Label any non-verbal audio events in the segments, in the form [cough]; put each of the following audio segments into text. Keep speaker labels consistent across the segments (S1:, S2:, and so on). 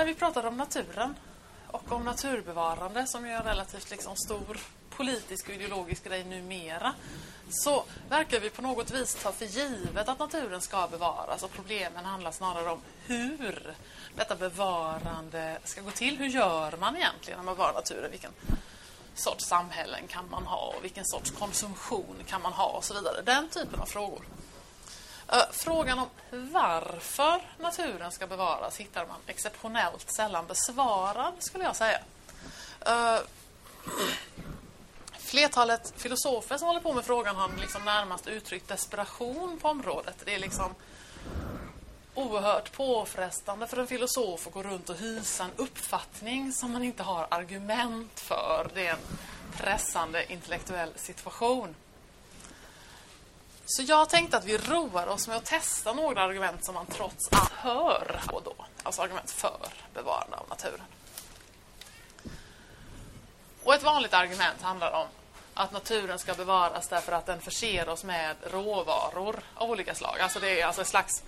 S1: när vi pratar om naturen och om naturbevarande som är en relativt liksom stor politisk och ideologisk grej numera så verkar vi på något vis ta för givet att naturen ska bevaras och problemen handlar snarare om hur detta bevarande ska gå till. Hur gör man egentligen när man bevarar naturen? Vilken sorts samhällen kan man ha och vilken sorts konsumtion kan man ha och så vidare. Den typen av frågor. Eh, frågan om varför naturen ska bevaras hittar man exceptionellt sällan besvarad, skulle jag säga. Eh, flertalet filosofer som håller på med frågan har liksom närmast uttryckt desperation på området. Det är liksom oerhört påfrestande för en filosof att gå runt och hysa en uppfattning som man inte har argument för. Det är en pressande intellektuell situation. Så jag tänkte att vi roar oss med att testa några argument som man trots allt hör och då. Alltså argument för bevarande av naturen. Och ett vanligt argument handlar om att naturen ska bevaras därför att den förser oss med råvaror av olika slag. Alltså det är alltså ett slags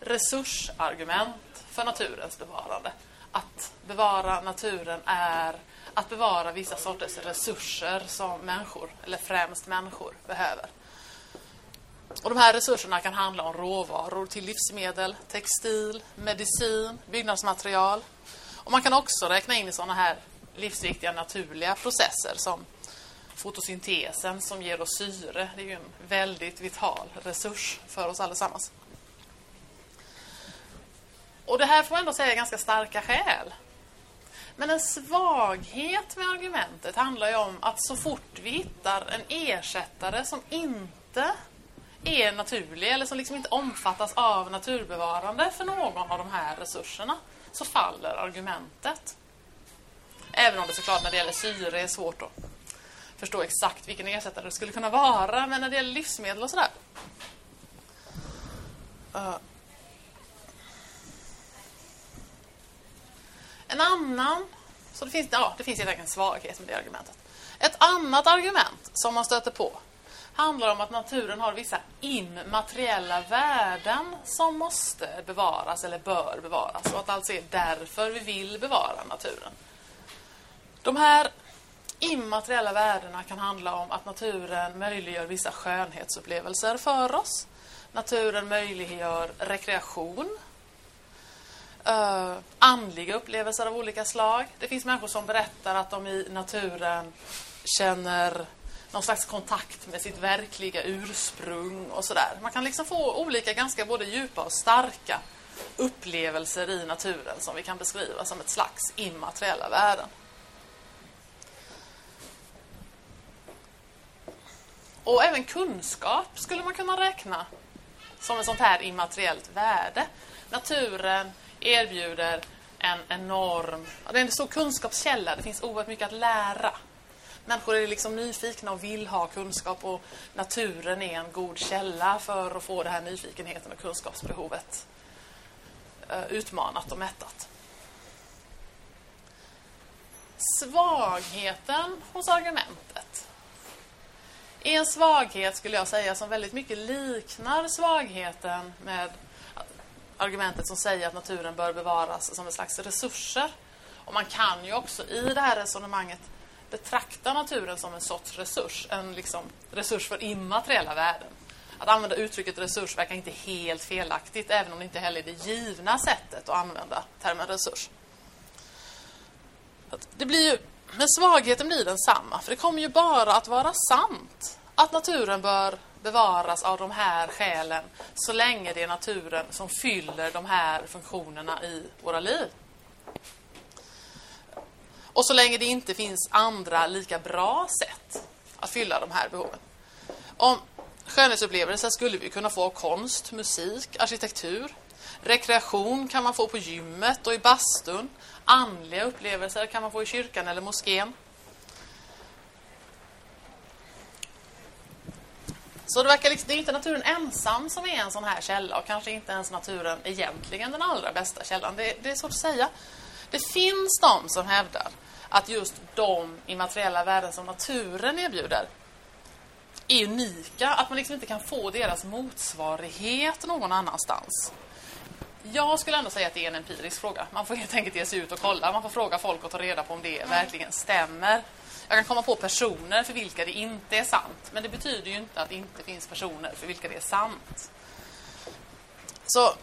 S1: resursargument för naturens bevarande. Att bevara naturen är att bevara vissa sorters resurser som människor, eller främst människor, behöver. Och de här resurserna kan handla om råvaror till livsmedel, textil, medicin, byggnadsmaterial. Och man kan också räkna in i sådana här livsviktiga naturliga processer som fotosyntesen som ger oss syre. Det är ju en väldigt vital resurs för oss allesammans. Och det här får man ändå säga är ganska starka skäl. Men en svaghet med argumentet handlar ju om att så fort vi hittar en ersättare som inte är naturlig eller som liksom inte omfattas av naturbevarande för någon av de här resurserna så faller argumentet. Även om det såklart när det gäller syre är svårt att förstå exakt vilken ersättare det skulle kunna vara. Men när det gäller livsmedel och sådär. Uh. En annan, så det finns, ja, det finns helt enkelt en svaghet med det argumentet. Ett annat argument som man stöter på handlar om att naturen har vissa immateriella värden som måste bevaras eller bör bevaras och att alltså är därför vi vill bevara naturen. De här immateriella värdena kan handla om att naturen möjliggör vissa skönhetsupplevelser för oss. Naturen möjliggör rekreation. Uh, andliga upplevelser av olika slag. Det finns människor som berättar att de i naturen känner någon slags kontakt med sitt verkliga ursprung och sådär. Man kan liksom få olika ganska både djupa och starka upplevelser i naturen som vi kan beskriva som ett slags immateriella värden. Och även kunskap skulle man kunna räkna som ett sånt här immateriellt värde. Naturen erbjuder en enorm... Det är en stor kunskapskälla. Det finns oerhört mycket att lära. Människor är liksom nyfikna och vill ha kunskap och naturen är en god källa för att få den här nyfikenheten och kunskapsbehovet eh, utmanat och mättat. Svagheten hos argumentet är en svaghet skulle jag säga som väldigt mycket liknar svagheten med argumentet som säger att naturen bör bevaras som en slags resurser. Och man kan ju också i det här resonemanget betrakta naturen som en sorts resurs, en liksom resurs för immateriella värden. Att använda uttrycket resurs verkar inte helt felaktigt, även om det inte heller är det givna sättet att använda termen resurs. Det blir ju, men svagheten blir densamma, för det kommer ju bara att vara sant att naturen bör bevaras av de här skälen så länge det är naturen som fyller de här funktionerna i våra liv. Och så länge det inte finns andra lika bra sätt att fylla de här behoven. Om skönhetsupplevelser skulle vi kunna få konst, musik, arkitektur. Rekreation kan man få på gymmet och i bastun. Andliga upplevelser kan man få i kyrkan eller moskén. Så det verkar liksom, det är inte naturen ensam som är en sån här källa och kanske inte ens naturen egentligen den allra bästa källan. Det, det är svårt att säga. Det finns de som hävdar att just de immateriella värden som naturen erbjuder är unika. Att man liksom inte kan få deras motsvarighet någon annanstans. Jag skulle ändå säga att det är en empirisk fråga. Man får helt enkelt ge sig ut och kolla. Man får fråga folk och ta reda på om det verkligen stämmer. Jag kan komma på personer för vilka det inte är sant. Men det betyder ju inte att det inte finns personer för vilka det är sant. Så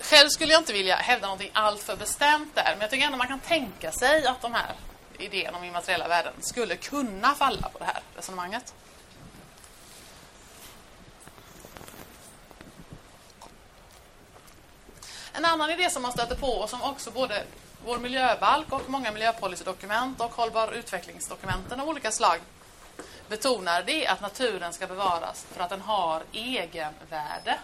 S1: själv skulle jag inte vilja hävda någonting alltför bestämt där. Men jag tycker ändå man kan tänka sig att de här idén om immateriella värden skulle kunna falla på det här resonemanget. En annan idé som man stöter på och som också både vår miljöbalk och många miljöpolicydokument och hållbar utvecklingsdokumenten av olika slag betonar det är att naturen ska bevaras för att den har egenvärde.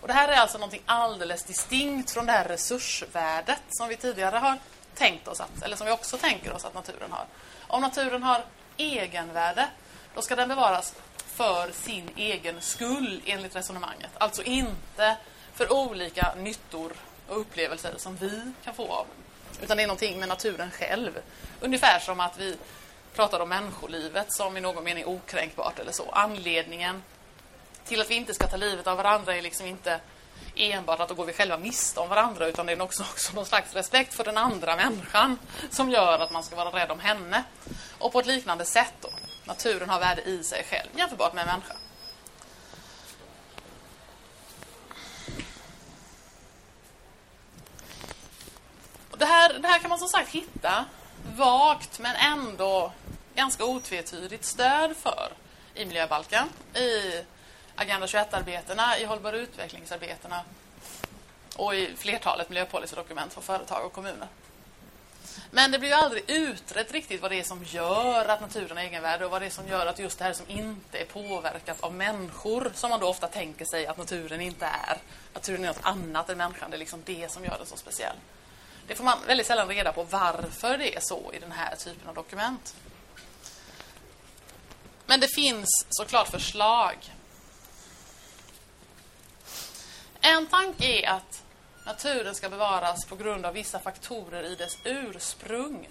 S1: Och det här är alltså något alldeles distinkt från det här resursvärdet som vi tidigare har tänkt oss att, eller som vi också tänker oss att naturen har. Om naturen har egenvärde, då ska den bevaras för sin egen skull enligt resonemanget. Alltså inte för olika nyttor och upplevelser som vi kan få av den. Utan det är någonting med naturen själv. Ungefär som att vi pratar om människolivet som i någon mening okränkbart eller så. Anledningen till att vi inte ska ta livet av varandra är liksom inte enbart att då går vi själva miste om varandra utan det är också, också någon slags respekt för den andra människan som gör att man ska vara rädd om henne. Och på ett liknande sätt då. Naturen har värde i sig själv jämförbart med en människa. Det här, det här kan man som sagt hitta vagt men ändå ganska otvetydigt stöd för i miljöbalken, i Agenda 21-arbetena, i hållbar utvecklingsarbetena och i flertalet miljöpolicydokument för företag och kommuner. Men det blir ju aldrig utrett riktigt vad det är som gör att naturen har egenvärde och vad det är som gör att just det här som inte är påverkat av människor, som man då ofta tänker sig att naturen inte är. Naturen är något annat än människan, det är liksom det som gör den så speciell. Det får man väldigt sällan reda på varför det är så i den här typen av dokument. Men det finns såklart förslag. En tanke är att naturen ska bevaras på grund av vissa faktorer i dess ursprung.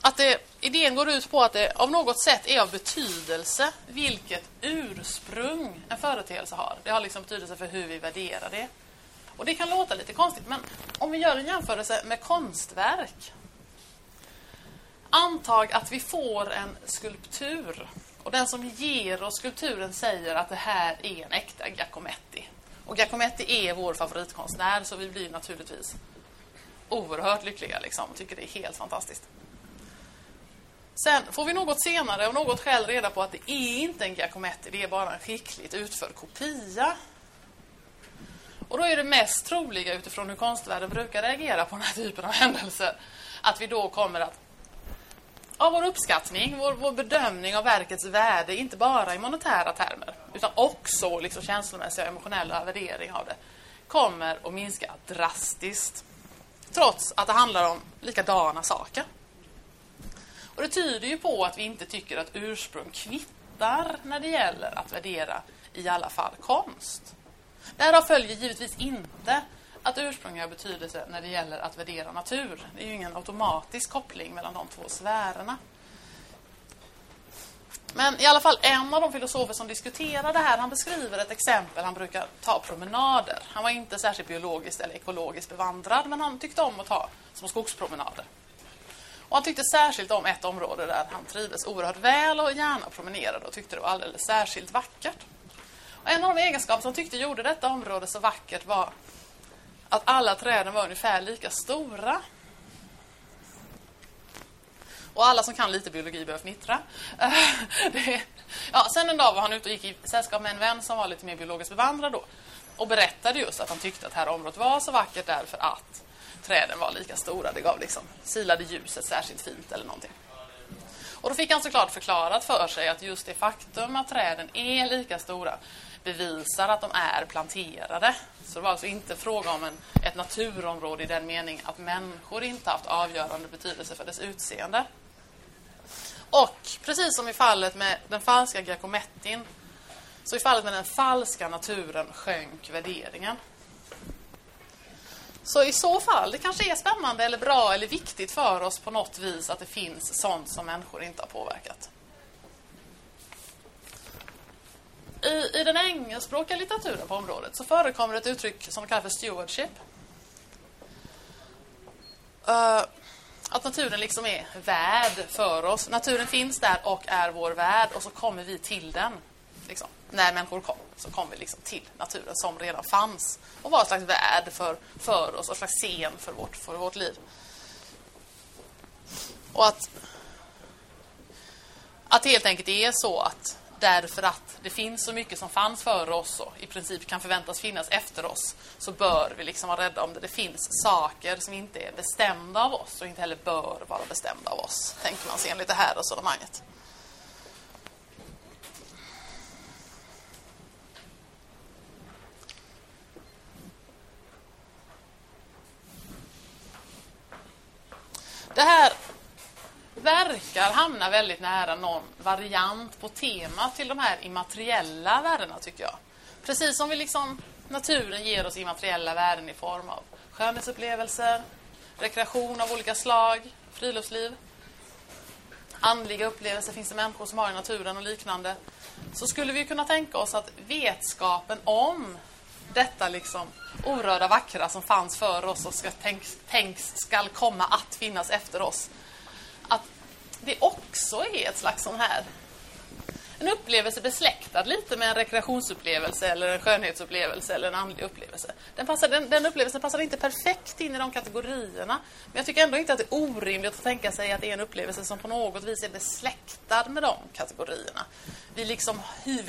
S1: Att det, idén går ut på att det av något sätt är av betydelse vilket ursprung en företeelse har. Det har liksom betydelse för hur vi värderar det. Och det kan låta lite konstigt, men om vi gör en jämförelse med konstverk. Antag att vi får en skulptur och den som ger oss skulpturen säger att det här är en äkta Giacometti. Och Giacometti är vår favoritkonstnär så vi blir naturligtvis oerhört lyckliga liksom, och tycker det är helt fantastiskt. Sen får vi något senare och något skäl reda på att det är inte en Giacometti, det är bara en skickligt utförd kopia. Och då är det mest troliga utifrån hur konstvärlden brukar reagera på den här typen av händelser att vi då kommer att av vår uppskattning, vår, vår bedömning av verkets värde, inte bara i monetära termer, utan också liksom känslomässiga och emotionella värdering av det, kommer att minska drastiskt. Trots att det handlar om likadana saker. Och det tyder ju på att vi inte tycker att ursprung kvittar när det gäller att värdera i alla fall konst. Därav följer givetvis inte att ursprung har betydelse när det gäller att värdera natur. Det är ju ingen automatisk koppling mellan de två sfärerna. Men i alla fall en av de filosofer som diskuterar det här, han beskriver ett exempel. Han brukar ta promenader. Han var inte särskilt biologiskt eller ekologiskt bevandrad, men han tyckte om att ta små skogspromenader. Och han tyckte särskilt om ett område där han trivdes oerhört väl och gärna promenerade och tyckte det var alldeles särskilt vackert. Och en av de egenskaper som tyckte gjorde detta område så vackert var att alla träden var ungefär lika stora. Och alla som kan lite biologi behöver fnittra. [laughs] det, ja, sen en dag var han ute och gick i sällskap med en vän som var lite mer biologiskt bevandrad då. Och berättade just att han tyckte att det här området var så vackert därför att träden var lika stora. Det gav liksom, silade ljuset särskilt fint eller någonting. Och då fick han såklart förklarat för sig att just det faktum att träden är lika stora bevisar att de är planterade. Så det var alltså inte fråga om en, ett naturområde i den meningen att människor inte haft avgörande betydelse för dess utseende. Och precis som i fallet med den falska Giacomettin så i fallet med den falska naturen sjönk värderingen. Så i så fall, det kanske är spännande eller bra eller viktigt för oss på något vis att det finns sånt som människor inte har påverkat. I, i den engelskspråkiga litteraturen på området så förekommer ett uttryck som kallas för stewardship. Uh, att naturen liksom är värd för oss. Naturen finns där och är vår värld och så kommer vi till den. Liksom. När människor kom så kom vi liksom till naturen som redan fanns och var en slags värld för, för oss, en slags scen för vårt, för vårt liv. Och att, att det helt enkelt är så att därför att det finns så mycket som fanns före oss och i princip kan förväntas finnas efter oss så bör vi liksom vara rädda om det. Det finns saker som inte är bestämda av oss och inte heller bör vara bestämda av oss, tänker man sig enligt det här resonemanget. Det här svenskar hamnar väldigt nära någon variant på temat till de här immateriella värdena tycker jag. Precis som vi liksom naturen ger oss immateriella värden i form av skönhetsupplevelser, rekreation av olika slag, friluftsliv, andliga upplevelser finns det människor som har i naturen och liknande. Så skulle vi kunna tänka oss att vetskapen om detta liksom orörda vackra som fanns för oss och ska tänks, tänks skall komma att finnas efter oss. Det också är ett slags sån här en upplevelse besläktad lite med en rekreationsupplevelse eller en skönhetsupplevelse eller en andlig upplevelse. Den, passar, den, den upplevelsen passar inte perfekt in i de kategorierna. Men jag tycker ändå inte att det är orimligt att tänka sig att det är en upplevelse som på något vis är besläktad med de kategorierna. Vi liksom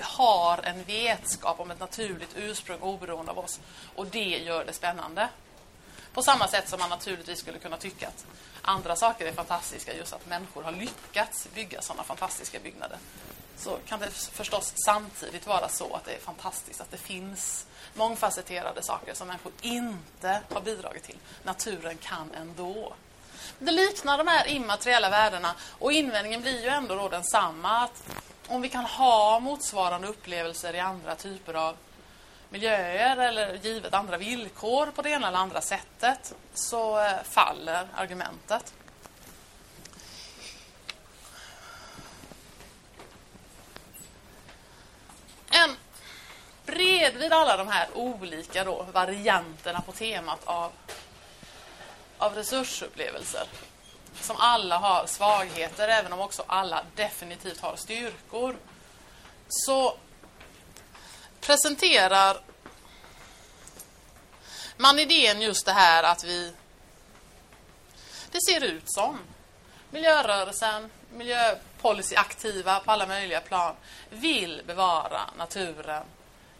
S1: har en vetskap om ett naturligt ursprung oberoende av oss. Och det gör det spännande. På samma sätt som man naturligtvis skulle kunna tycka att andra saker är fantastiska, just att människor har lyckats bygga sådana fantastiska byggnader. Så kan det förstås samtidigt vara så att det är fantastiskt att det finns mångfacetterade saker som människor inte har bidragit till. Naturen kan ändå. Det liknar de här immateriella värdena och invändningen blir ju ändå då densamma. Att om vi kan ha motsvarande upplevelser i andra typer av miljöer eller givet andra villkor på det ena eller andra sättet så eh, faller argumentet. En bredvid alla de här olika då, varianterna på temat av, av resursupplevelser som alla har svagheter, även om också alla definitivt har styrkor så presenterar man idén just det här att vi det ser ut som miljörörelsen, miljöpolicyaktiva på alla möjliga plan vill bevara naturen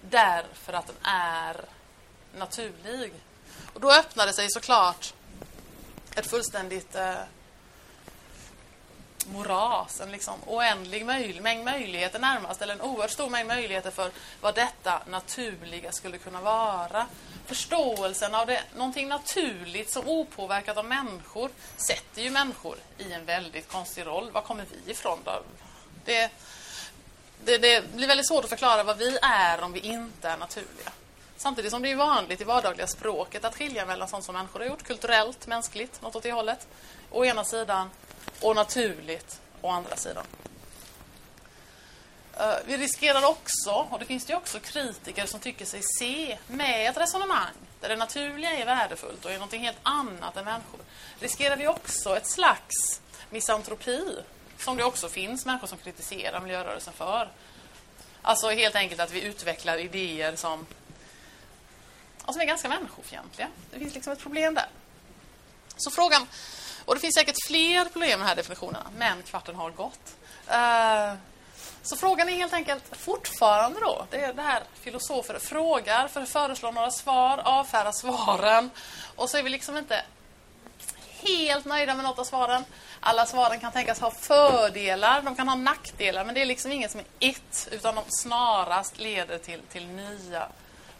S1: därför att den är naturlig. Och då öppnar det sig såklart ett fullständigt eh, moras, en liksom oändlig möj mängd möjligheter närmast, eller en oerhört stor mängd möjligheter för vad detta naturliga skulle kunna vara. Förståelsen av det, någonting naturligt som opåverkat av människor sätter ju människor i en väldigt konstig roll. Var kommer vi ifrån då? Det, det, det blir väldigt svårt att förklara vad vi är om vi inte är naturliga. Samtidigt som det är vanligt i vardagliga språket att skilja mellan sånt som människor har gjort, kulturellt, mänskligt, något åt det hållet, å ena sidan, och naturligt å andra sidan. Eh, vi riskerar också, och det finns det också kritiker som tycker sig se med ett resonemang där det naturliga är värdefullt och är något helt annat än människor, riskerar vi också ett slags misantropi som det också finns människor som kritiserar miljörörelsen för. Alltså helt enkelt att vi utvecklar idéer som, som är ganska människofientliga. Det finns liksom ett problem där. Så frågan och det finns säkert fler problem med de här definitionerna, men kvarten har gått. Uh, så frågan är helt enkelt fortfarande då, det är det här filosofer frågar för att föreslå några svar, avfärda svaren och så är vi liksom inte helt nöjda med något av svaren. Alla svaren kan tänkas ha fördelar, de kan ha nackdelar, men det är liksom inget som är ett, utan de snarast leder till, till nya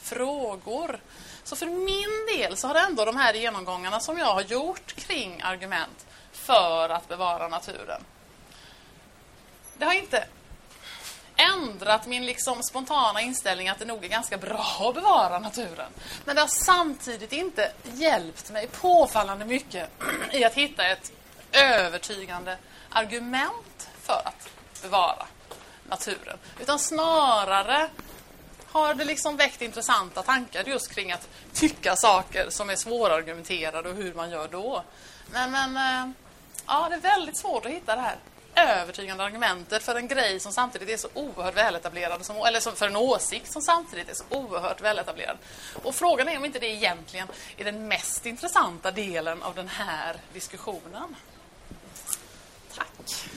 S1: frågor. Så för min del så har ändå de här genomgångarna som jag har gjort kring argument för att bevara naturen. Det har inte ändrat min liksom spontana inställning att det nog är ganska bra att bevara naturen. Men det har samtidigt inte hjälpt mig påfallande mycket [clears throat] i att hitta ett övertygande argument för att bevara naturen. Utan snarare har det liksom väckt intressanta tankar just kring att tycka saker som är svårargumenterade och hur man gör då. Men, men eh, ja, det är väldigt svårt att hitta det här övertygande argumentet för en grej som samtidigt är så oerhört väletablerad, som, eller för en åsikt som samtidigt är så oerhört väletablerad. Och frågan är om inte det egentligen är den mest intressanta delen av den här diskussionen. Tack.